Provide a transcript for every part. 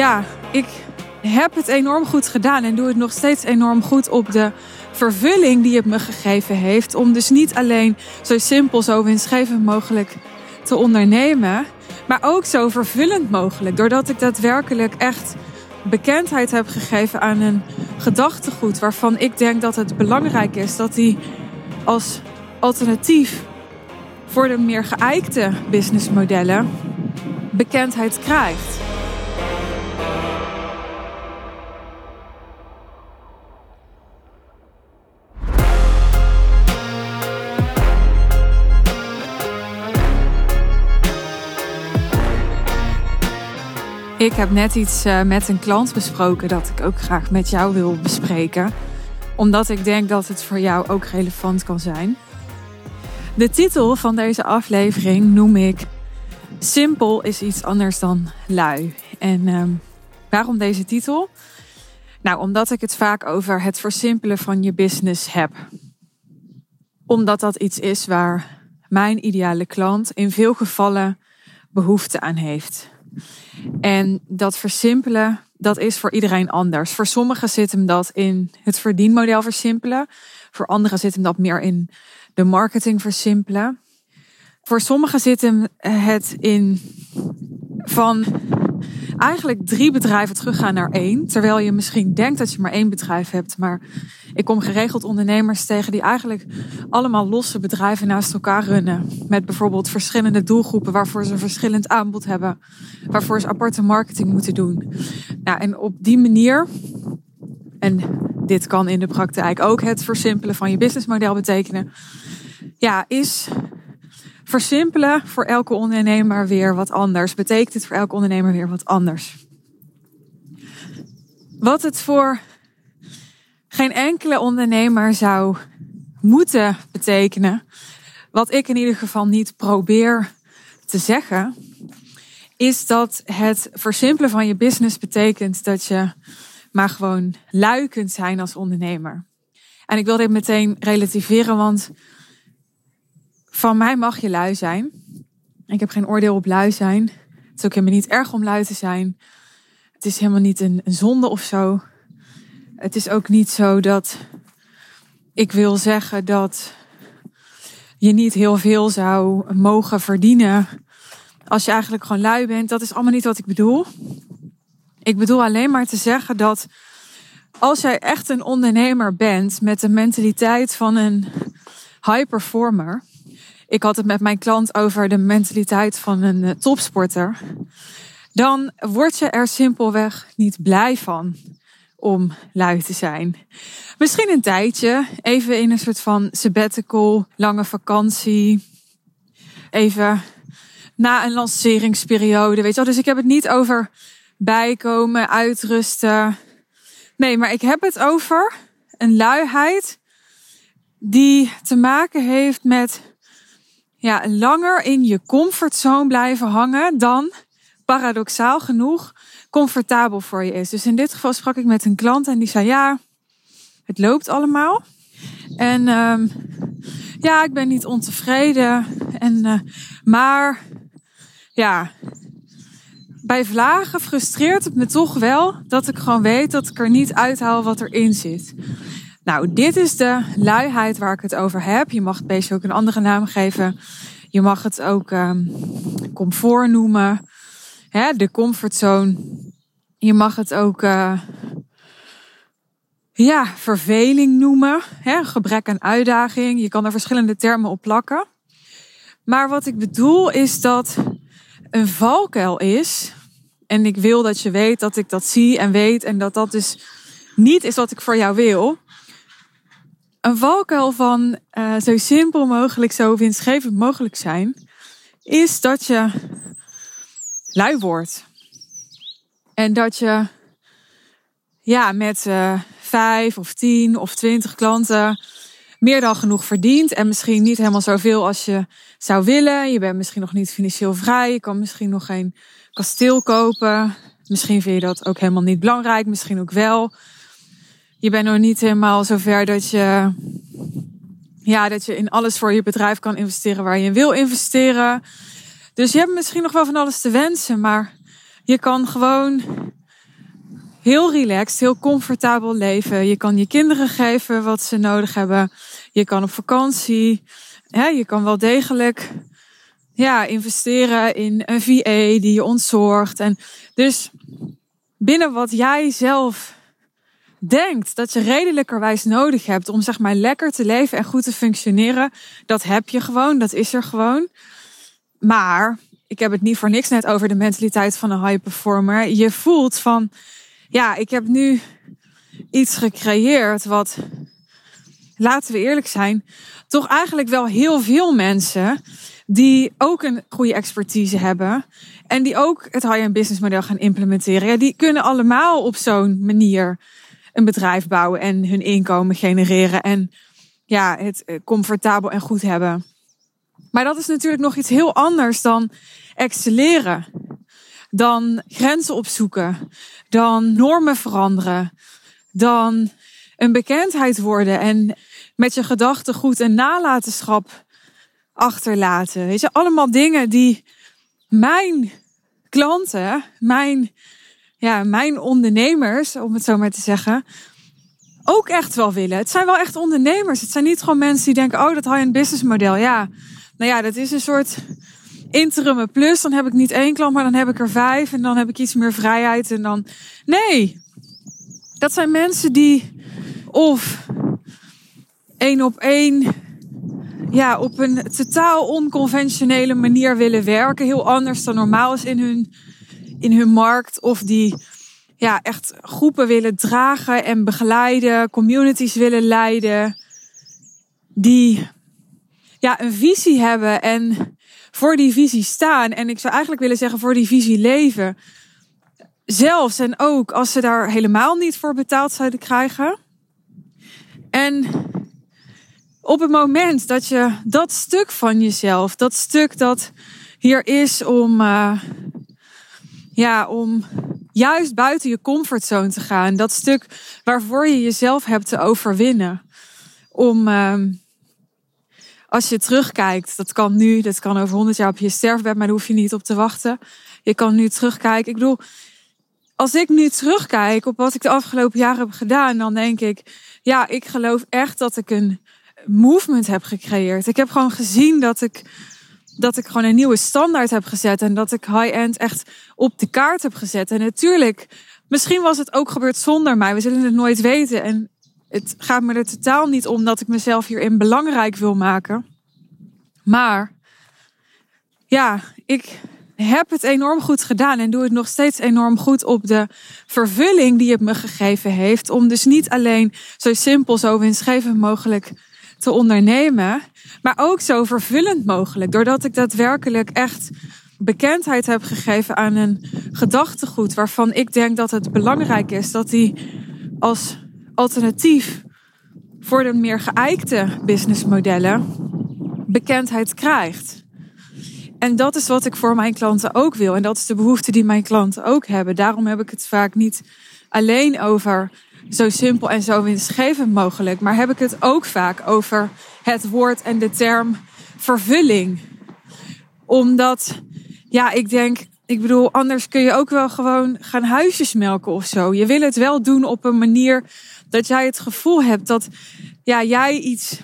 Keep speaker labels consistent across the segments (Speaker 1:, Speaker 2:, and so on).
Speaker 1: ja, ik heb het enorm goed gedaan en doe het nog steeds enorm goed op de vervulling die het me gegeven heeft. Om dus niet alleen zo simpel, zo winstgevend mogelijk te ondernemen, maar ook zo vervullend mogelijk. Doordat ik daadwerkelijk echt bekendheid heb gegeven aan een gedachtegoed waarvan ik denk dat het belangrijk is dat die als alternatief voor de meer geëikte businessmodellen bekendheid krijgt. Ik heb net iets eh, met een klant besproken dat ik ook graag met jou wil bespreken. Omdat ik denk dat het voor jou ook relevant kan zijn. De titel van deze aflevering noem ik Simpel is iets anders dan lui. En ehm, waarom deze titel? Nou, omdat ik het vaak over het versimpelen van je business heb. Omdat dat iets is waar mijn ideale klant in veel gevallen behoefte aan heeft. En dat versimpelen, dat is voor iedereen anders. Voor sommigen zit hem dat in het verdienmodel versimpelen. Voor anderen zit hem dat meer in de marketing versimpelen. Voor sommigen zit hem het in van eigenlijk drie bedrijven teruggaan naar één. Terwijl je misschien denkt dat je maar één bedrijf hebt. Maar ik kom geregeld ondernemers tegen die eigenlijk allemaal losse bedrijven naast elkaar runnen. Met bijvoorbeeld verschillende doelgroepen waarvoor ze een verschillend aanbod hebben. Waarvoor ze aparte marketing moeten doen. Nou, en op die manier, en dit kan in de praktijk ook het versimpelen van je businessmodel betekenen. Ja, is versimpelen voor elke ondernemer weer wat anders. Betekent het voor elke ondernemer weer wat anders. Wat het voor geen enkele ondernemer zou moeten betekenen, wat ik in ieder geval niet probeer te zeggen, is dat het versimpelen van je business betekent dat je maar gewoon lui kunt zijn als ondernemer. En ik wil dit meteen relativeren, want van mij mag je lui zijn. Ik heb geen oordeel op lui zijn. Het is ook helemaal niet erg om lui te zijn. Het is helemaal niet een, een zonde of zo. Het is ook niet zo dat ik wil zeggen dat je niet heel veel zou mogen verdienen als je eigenlijk gewoon lui bent. Dat is allemaal niet wat ik bedoel. Ik bedoel alleen maar te zeggen dat als jij echt een ondernemer bent met de mentaliteit van een high performer, ik had het met mijn klant over de mentaliteit van een eh, topsporter. Dan word je er simpelweg niet blij van om lui te zijn. Misschien een tijdje, even in een soort van sabbatical, lange vakantie. Even na een lanceringsperiode, weet je wel. Dus ik heb het niet over bijkomen, uitrusten. Nee, maar ik heb het over een luiheid die te maken heeft met ja, langer in je comfortzone blijven hangen dan paradoxaal genoeg comfortabel voor je is. Dus in dit geval sprak ik met een klant en die zei ja, het loopt allemaal. En um, ja, ik ben niet ontevreden. En, uh, maar ja, bij vlagen frustreert het me toch wel dat ik gewoon weet dat ik er niet uithaal wat erin zit. Nou, dit is de luiheid waar ik het over heb. Je mag het beestje ook een andere naam geven. Je mag het ook um, comfort noemen. Hè, de comfortzone. Je mag het ook uh, ja, verveling noemen. Hè, gebrek aan uitdaging. Je kan er verschillende termen op plakken. Maar wat ik bedoel is dat een valkuil is. En ik wil dat je weet dat ik dat zie en weet. En dat dat dus niet is wat ik voor jou wil een valkuil van uh, zo simpel mogelijk, zo winstgevend mogelijk zijn, is dat je lui wordt. En dat je ja, met uh, vijf of tien of twintig klanten meer dan genoeg verdient. En misschien niet helemaal zoveel als je zou willen. Je bent misschien nog niet financieel vrij. Je kan misschien nog geen kasteel kopen. Misschien vind je dat ook helemaal niet belangrijk. Misschien ook wel je bent nog niet helemaal zover dat je, ja, dat je in alles voor je bedrijf kan investeren waar je wil investeren. Dus je hebt misschien nog wel van alles te wensen, maar je kan gewoon heel relaxed, heel comfortabel leven. Je kan je kinderen geven wat ze nodig hebben. Je kan op vakantie. Ja, je kan wel degelijk ja, investeren in een VA die je ontzorgt. En dus binnen wat jij zelf denkt dat je redelijkerwijs nodig hebt om zeg maar lekker te leven en goed te functioneren, dat heb je gewoon, dat is er gewoon. Maar ik heb het niet voor niks net over de mentaliteit van een high performer. Je voelt van, ja, ik heb nu iets gecreëerd wat, laten we eerlijk zijn, toch eigenlijk wel heel veel mensen die ook een goede expertise hebben en die ook het high-end business model gaan implementeren, ja, die kunnen allemaal op zo'n manier een bedrijf bouwen en hun inkomen genereren en ja, het eh, comfortabel en goed hebben. Maar dat is natuurlijk nog iets heel anders dan excelleren, dan grenzen opzoeken, dan normen veranderen, dan een bekendheid worden en met je gedachten goed een nalatenschap achterlaten. Weet je, allemaal dingen die mijn klanten, mijn, ja, mijn ondernemers, om het zo maar te zeggen, ook echt wel willen. Het zijn wel echt ondernemers. Het zijn niet gewoon mensen die denken, oh, dat high-end business model. Ja, nou ja, dat is een soort interim plus. Dan heb ik niet één klant, maar dan heb ik er vijf. En dan heb ik iets meer vrijheid. En dan, nee. Dat zijn mensen die of één op één ja, op een totaal onconventionele manier willen werken. Heel anders dan normaal is in hun, in hun markt. Of die ja, echt groepen willen dragen en begeleiden. Communities willen leiden. Die ja, een visie hebben en voor die visie staan. En ik zou eigenlijk willen zeggen voor die visie leven. Zelfs en ook als ze daar helemaal niet voor betaald zouden krijgen. En op het moment dat je dat stuk van jezelf, dat stuk dat hier is om, uh, ja, om juist buiten je comfortzone te gaan, dat stuk waarvoor je jezelf hebt te overwinnen, om uh, als je terugkijkt, dat kan nu, dat kan over honderd jaar op je sterfbed, maar daar hoef je niet op te wachten. Je kan nu terugkijken. Ik bedoel, als ik nu terugkijk op wat ik de afgelopen jaren heb gedaan, dan denk ik, ja, ik geloof echt dat ik een movement heb gecreëerd. Ik heb gewoon gezien dat ik, dat ik gewoon een nieuwe standaard heb gezet en dat ik high-end echt op de kaart heb gezet. En natuurlijk, misschien was het ook gebeurd zonder mij. We zullen het nooit weten. En het gaat me er totaal niet om dat ik mezelf hierin belangrijk wil maken. Maar ja, ik heb het enorm goed gedaan en doe het nog steeds enorm goed op de vervulling die het me gegeven heeft. Om dus niet alleen zo simpel, zo winstgevend mogelijk te ondernemen, maar ook zo vervullend mogelijk. Doordat ik daadwerkelijk echt bekendheid heb gegeven aan een gedachtegoed waarvan ik denk dat het belangrijk is dat die als alternatief voor de meer geëikte businessmodellen bekendheid krijgt. En dat is wat ik voor mijn klanten ook wil. En dat is de behoefte die mijn klanten ook hebben. Daarom heb ik het vaak niet alleen over zo simpel en zo winstgevend mogelijk. Maar heb ik het ook vaak over het woord en de term vervulling. Omdat, ja, ik denk, ik bedoel, anders kun je ook wel gewoon gaan huisjes melken of zo. Je wil het wel doen op een manier dat jij het gevoel hebt dat ja, jij iets,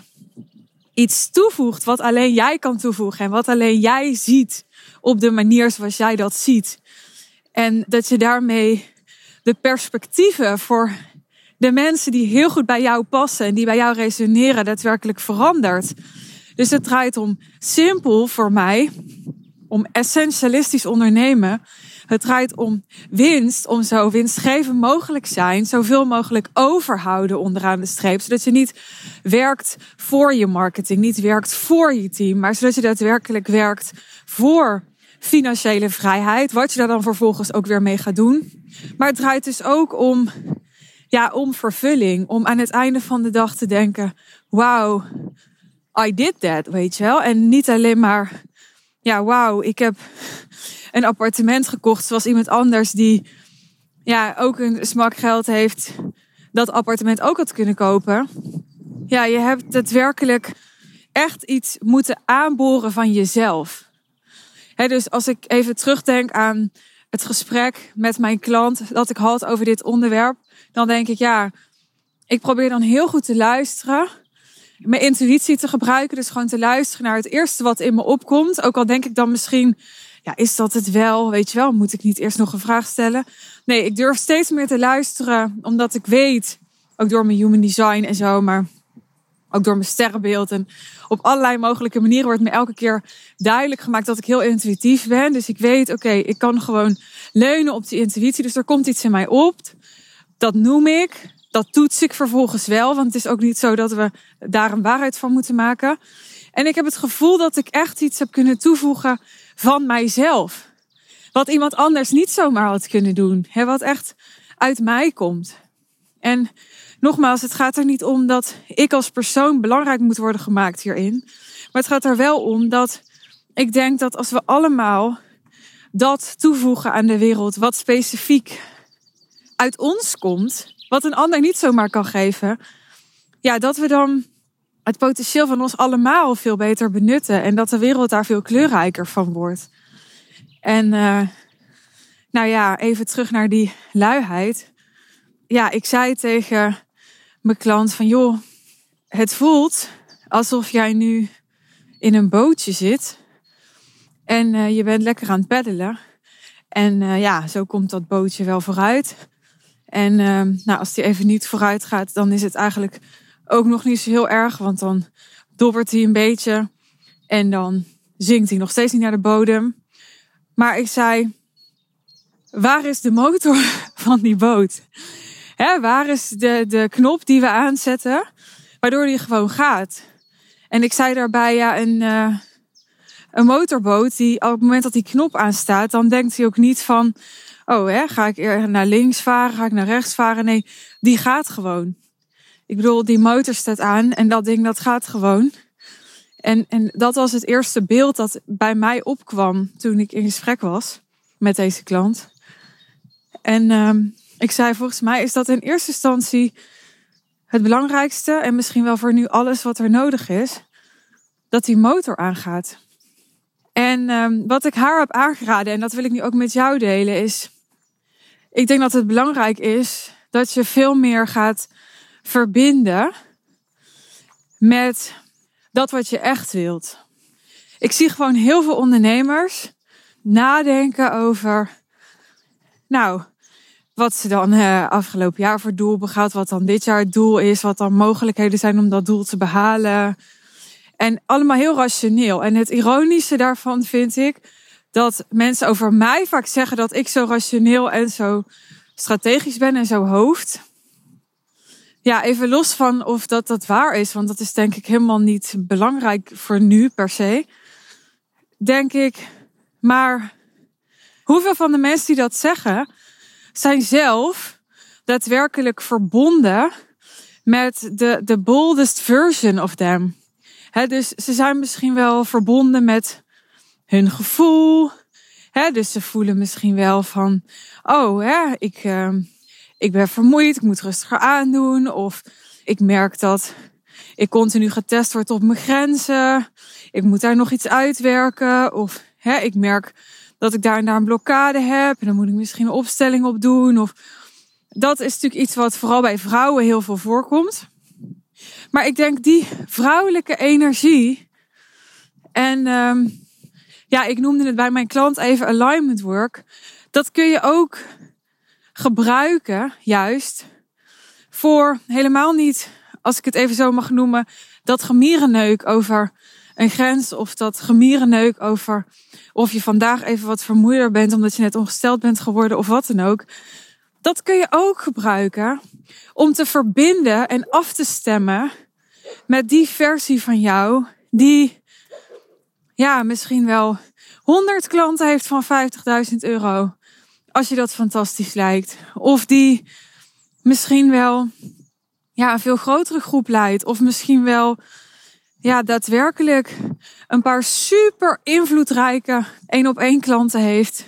Speaker 1: iets toevoegt wat alleen jij kan toevoegen en wat alleen jij ziet op de manier zoals jij dat ziet. En dat je daarmee de perspectieven voor de mensen die heel goed bij jou passen en die bij jou resoneren, daadwerkelijk verandert. Dus het draait om simpel voor mij, om essentialistisch ondernemen. Het draait om winst, om zo winstgevend mogelijk zijn, zoveel mogelijk overhouden onderaan de streep, zodat je niet werkt voor je marketing, niet werkt voor je team, maar zodat je daadwerkelijk werkt voor financiële vrijheid, wat je daar dan vervolgens ook weer mee gaat doen. Maar het draait dus ook om ja, om vervulling. Om aan het einde van de dag te denken: wauw, I did that, weet je wel. En niet alleen maar, ja, wauw, ik heb een appartement gekocht zoals iemand anders die ja, ook een smak geld heeft, dat appartement ook had kunnen kopen. Ja, je hebt daadwerkelijk echt iets moeten aanboren van jezelf. dus als ik even terugdenk aan het gesprek met mijn klant dat ik had over dit onderwerp, dan denk ik ja, ik probeer dan heel goed te luisteren. Mijn intuïtie te gebruiken. Dus gewoon te luisteren naar het eerste wat in me opkomt. Ook al denk ik dan misschien, ja, is dat het wel? Weet je wel, moet ik niet eerst nog een vraag stellen? Nee, ik durf steeds meer te luisteren. Omdat ik weet, ook door mijn human design en zo, maar ook door mijn sterrenbeeld. En op allerlei mogelijke manieren wordt me elke keer duidelijk gemaakt dat ik heel intuïtief ben. Dus ik weet, oké, ik kan gewoon leunen op die intuïtie. Dus er komt iets in mij op. Dat noem ik. Dat toets ik vervolgens wel. Want het is ook niet zo dat we daar een waarheid van moeten maken. En ik heb het gevoel dat ik echt iets heb kunnen toevoegen van mijzelf. Wat iemand anders niet zomaar had kunnen doen. Hè, wat echt uit mij komt. En nogmaals, het gaat er niet om dat ik als persoon belangrijk moet worden gemaakt hierin. Maar het gaat er wel om dat ik denk dat als we allemaal dat toevoegen aan de wereld, wat specifiek uit ons komt, wat een ander niet zomaar kan geven, ja, dat we dan het potentieel van ons allemaal veel beter benutten en dat de wereld daar veel kleurrijker van wordt. En uh, nou ja, even terug naar die luiheid. Ja, ik zei tegen mijn klant van joh, het voelt alsof jij nu in een bootje zit en uh, je bent lekker aan het peddelen. En uh, ja, zo komt dat bootje wel vooruit. En uh, nou, als die even niet vooruit gaat, dan is het eigenlijk ook nog niet zo heel erg, want dan dobbert hij een beetje en dan zinkt hij nog steeds niet naar de bodem. Maar ik zei, waar is de motor van die boot? Hè, waar is de, de knop die we aanzetten, waardoor die gewoon gaat? En ik zei daarbij, ja, een, uh, een motorboot, die op het moment dat die knop aanstaat, dan denkt hij ook niet van, oh, hè, ga ik naar links varen, ga ik naar rechts varen? Nee, die gaat gewoon. Ik bedoel, die motor staat aan en dat ding dat gaat gewoon. En, en dat was het eerste beeld dat bij mij opkwam toen ik in gesprek was met deze klant. En um, ik zei, volgens mij is dat in eerste instantie het belangrijkste en misschien wel voor nu alles wat er nodig is, dat die motor aangaat. En um, wat ik haar heb aangeraden, en dat wil ik nu ook met jou delen, is, ik denk dat het belangrijk is dat je veel meer gaat verbinden met dat wat je echt wilt. Ik zie gewoon heel veel ondernemers nadenken over, nou, wat ze dan uh, afgelopen jaar voor doel begaat, wat dan dit jaar het doel is, wat dan mogelijkheden zijn om dat doel te behalen. En allemaal heel rationeel. En het ironische daarvan vind ik dat mensen over mij vaak zeggen dat ik zo rationeel en zo strategisch ben en zo hoofd. Ja, even los van of dat dat waar is, want dat is denk ik helemaal niet belangrijk voor nu per se. Denk ik, maar hoeveel van de mensen die dat zeggen, zijn zelf daadwerkelijk verbonden met de, de boldest version of them. He, dus ze zijn misschien wel verbonden met hun gevoel. Dus ze voelen misschien wel van, oh, ik, uh, ik ben vermoeid, ik moet rustiger aandoen. Of ik merk dat ik continu getest word op mijn grenzen. Ik moet daar nog iets uitwerken. Of ik merk dat ik daar en daar een blokkade heb. En dan moet ik misschien een opstelling op doen. Of dat is natuurlijk iets wat vooral bij vrouwen heel veel voorkomt. Maar ik denk die vrouwelijke energie. En um, ja, ik noemde het bij mijn klant even alignment work. Dat kun je ook gebruiken, juist, voor helemaal niet, als ik het even zo mag noemen, dat gemierenneuk over een grens of dat gemierenneuk over of je vandaag even wat vermoeider bent omdat je net ongesteld bent geworden of wat dan ook. Dat kun je ook gebruiken om te verbinden en af te stemmen met die versie van jou die ja, misschien wel 100 klanten heeft van 50.000 euro. Als je dat fantastisch lijkt. Of die misschien wel ja, een veel grotere groep leidt. Of misschien wel ja, daadwerkelijk een paar super invloedrijke één op één klanten heeft.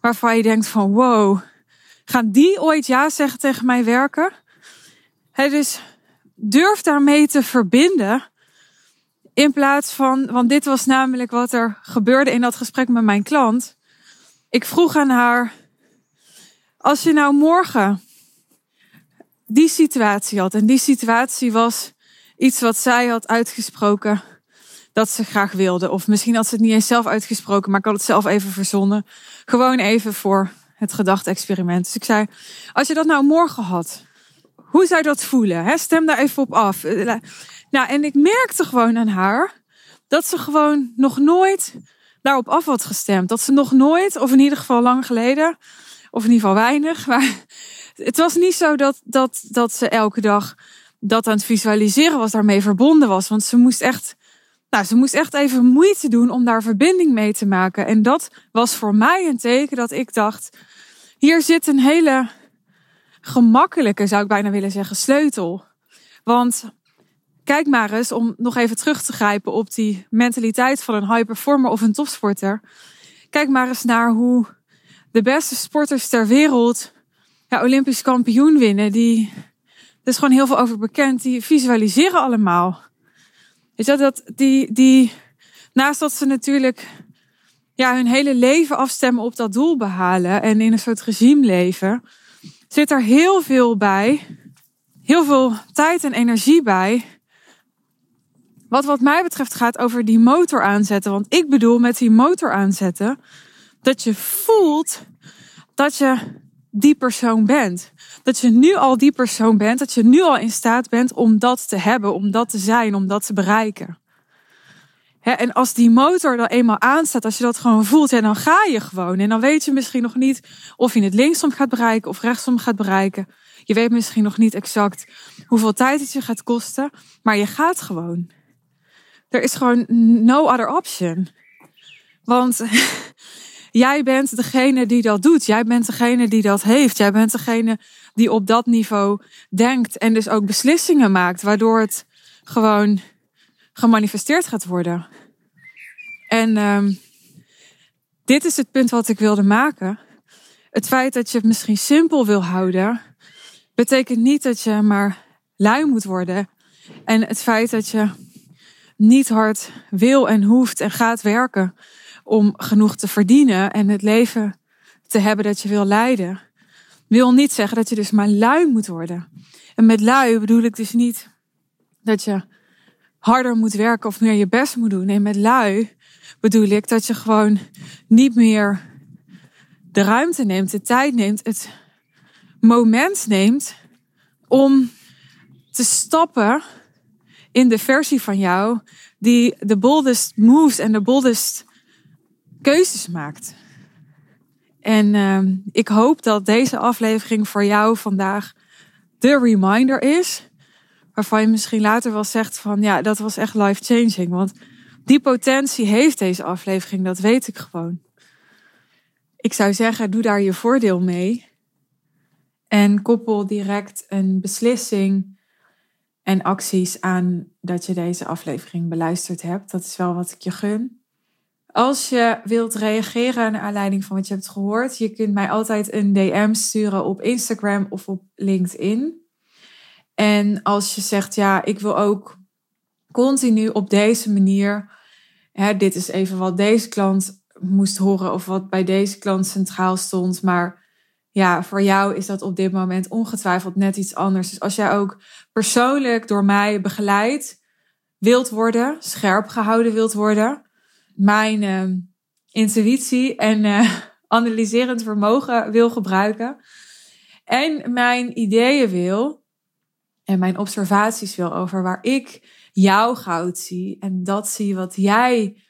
Speaker 1: Waarvan je denkt van wow, gaan die ooit ja zeggen tegen mij werken? He, dus durf daarmee te verbinden. In plaats van, want dit was namelijk wat er gebeurde in dat gesprek met mijn klant. ik vroeg aan haar, als je nou morgen die situatie had, en die situatie was iets wat zij had uitgesproken dat ze graag wilde. Of misschien had ze het niet eens zelf uitgesproken, maar ik had het zelf even verzonnen. Gewoon even voor het gedachte-experiment. Dus ik zei, als je dat nou morgen had, hoe zou je dat voelen? Stem daar even op af. Nou, en ik merkte gewoon aan haar dat ze gewoon nog nooit daarop af had gestemd. Dat ze nog nooit, of in ieder geval lang geleden, of in ieder geval weinig, maar het was niet zo dat, dat, dat ze elke dag dat aan het visualiseren was, daarmee verbonden was. Want ze moest echt, nou, ze moest echt even moeite doen om daar verbinding mee te maken. En dat was voor mij een teken dat ik dacht, hier zit een hele gemakkelijke, zou ik bijna willen zeggen, sleutel. Want kijk maar eens, om nog even terug te grijpen op die mentaliteit van een high performer of een topsporter. Kijk maar eens naar hoe de beste sporters ter wereld ja, Olympisch kampioen winnen. Die, is gewoon heel veel over bekend. Die visualiseren allemaal. Is dat, dat die, die, naast dat ze natuurlijk ja, hun hele leven afstemmen op dat doel behalen en in een soort regime leven, zit er heel veel bij. Heel veel tijd en energie bij. Wat wat mij betreft gaat over die motor aanzetten. Want ik bedoel met die motor aanzetten dat je voelt dat je die persoon bent. Dat je nu al die persoon bent, dat je nu al in staat bent om dat te hebben, om dat te zijn, om dat te bereiken. en als die motor dan eenmaal aanstaat, als je dat gewoon voelt, dan ga je gewoon. En dan weet je misschien nog niet of je het linksom gaat bereiken of rechtsom gaat bereiken. Je weet misschien nog niet exact hoeveel tijd het je gaat kosten, maar je gaat gewoon. Er is gewoon no other option. Want Jij bent degene die dat doet. Jij bent degene die dat heeft. Jij bent degene die op dat niveau denkt en dus ook beslissingen maakt, waardoor het gewoon gemanifesteerd gaat worden. En um, dit is het punt wat ik wilde maken. Het feit dat je het misschien simpel wil houden, betekent niet dat je maar lui moet worden. En het feit dat je niet hard wil en hoeft en gaat werken, om genoeg te verdienen en het leven te hebben dat je wil leiden, wil niet zeggen dat je dus maar lui moet worden. En met lui bedoel ik dus niet dat je harder moet werken of meer je best moet doen. Nee, met lui bedoel ik dat je gewoon niet meer de ruimte neemt, de tijd neemt, het moment neemt om te stappen in de versie van jou die de boldest moves en de boldest keuzes maakt. En uh, ik hoop dat deze aflevering voor jou vandaag de reminder is. Waarvan je misschien later wel zegt van ja, dat was echt life changing. Want die potentie heeft deze aflevering, dat weet ik gewoon. Ik zou zeggen, doe daar je voordeel mee. En koppel direct een beslissing en acties aan dat je deze aflevering beluisterd hebt. Dat is wel wat ik je gun. Als je wilt reageren naar aanleiding van wat je hebt gehoord, je kunt mij altijd een DM sturen op Instagram of op LinkedIn. En als je zegt, ja, ik wil ook continu op deze manier, hè, dit is even wat deze klant moest horen of wat bij deze klant centraal stond, maar ja, voor jou is dat op dit moment ongetwijfeld net iets anders. Dus als jij ook persoonlijk door mij begeleid wilt worden, scherp gehouden wilt worden, mijn uh, intuïtie en uh, analyserend vermogen wil gebruiken. En mijn ideeën wil en mijn observaties wil over waar ik jouw goud zie. En dat zie wat jij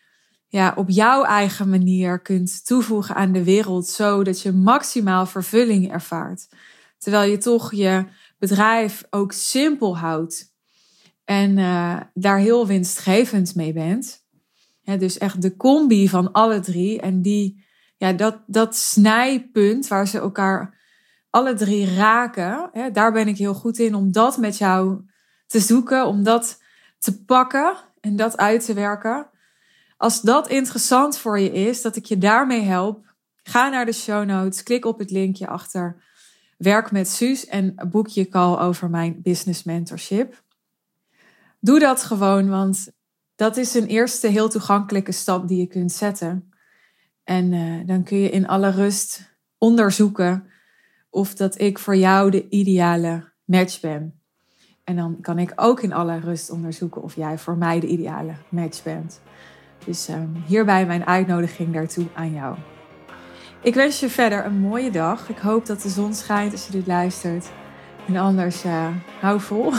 Speaker 1: ja, op jouw eigen manier kunt toevoegen aan de wereld, zodat je maximaal vervulling ervaart. Terwijl je toch je bedrijf ook simpel houdt en uh, daar heel winstgevend mee bent dus echt de combi van alle drie. En die, ja, dat, dat snijpunt waar ze elkaar alle drie raken, daar ben ik heel goed in om dat met jou te zoeken, om dat te pakken en dat uit te werken. Als dat interessant voor je is, dat ik je daarmee help, ga naar de show notes, klik op het linkje achter Werk met Suus en boek je call over mijn business mentorship. Doe dat gewoon, want dat is een eerste heel toegankelijke stap die je kunt zetten. En uh, dan kun je in alle rust onderzoeken of dat ik voor jou de ideale match ben. En dan kan ik ook in alle rust onderzoeken of jij voor mij de ideale match bent. Dus um, hierbij mijn uitnodiging daartoe aan jou. Ik wens je verder een mooie dag. Ik hoop dat de zon schijnt als je dit luistert. En anders uh, hou vol.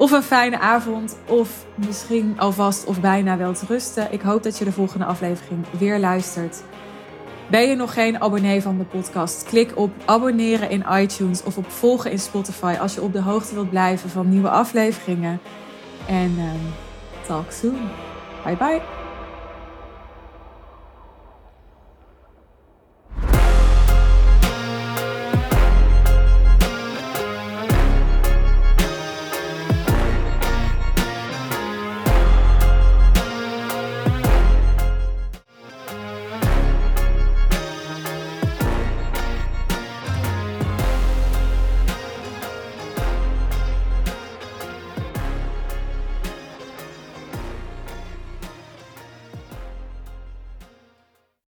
Speaker 1: Of een fijne avond, of misschien alvast of bijna wel te rusten. Ik hoop dat je de volgende aflevering weer luistert. Ben je nog geen abonnee van de podcast? Klik op abonneren in iTunes of op volgen in Spotify als je op de hoogte wilt blijven van nieuwe afleveringen. En um, talk soon. Bye bye.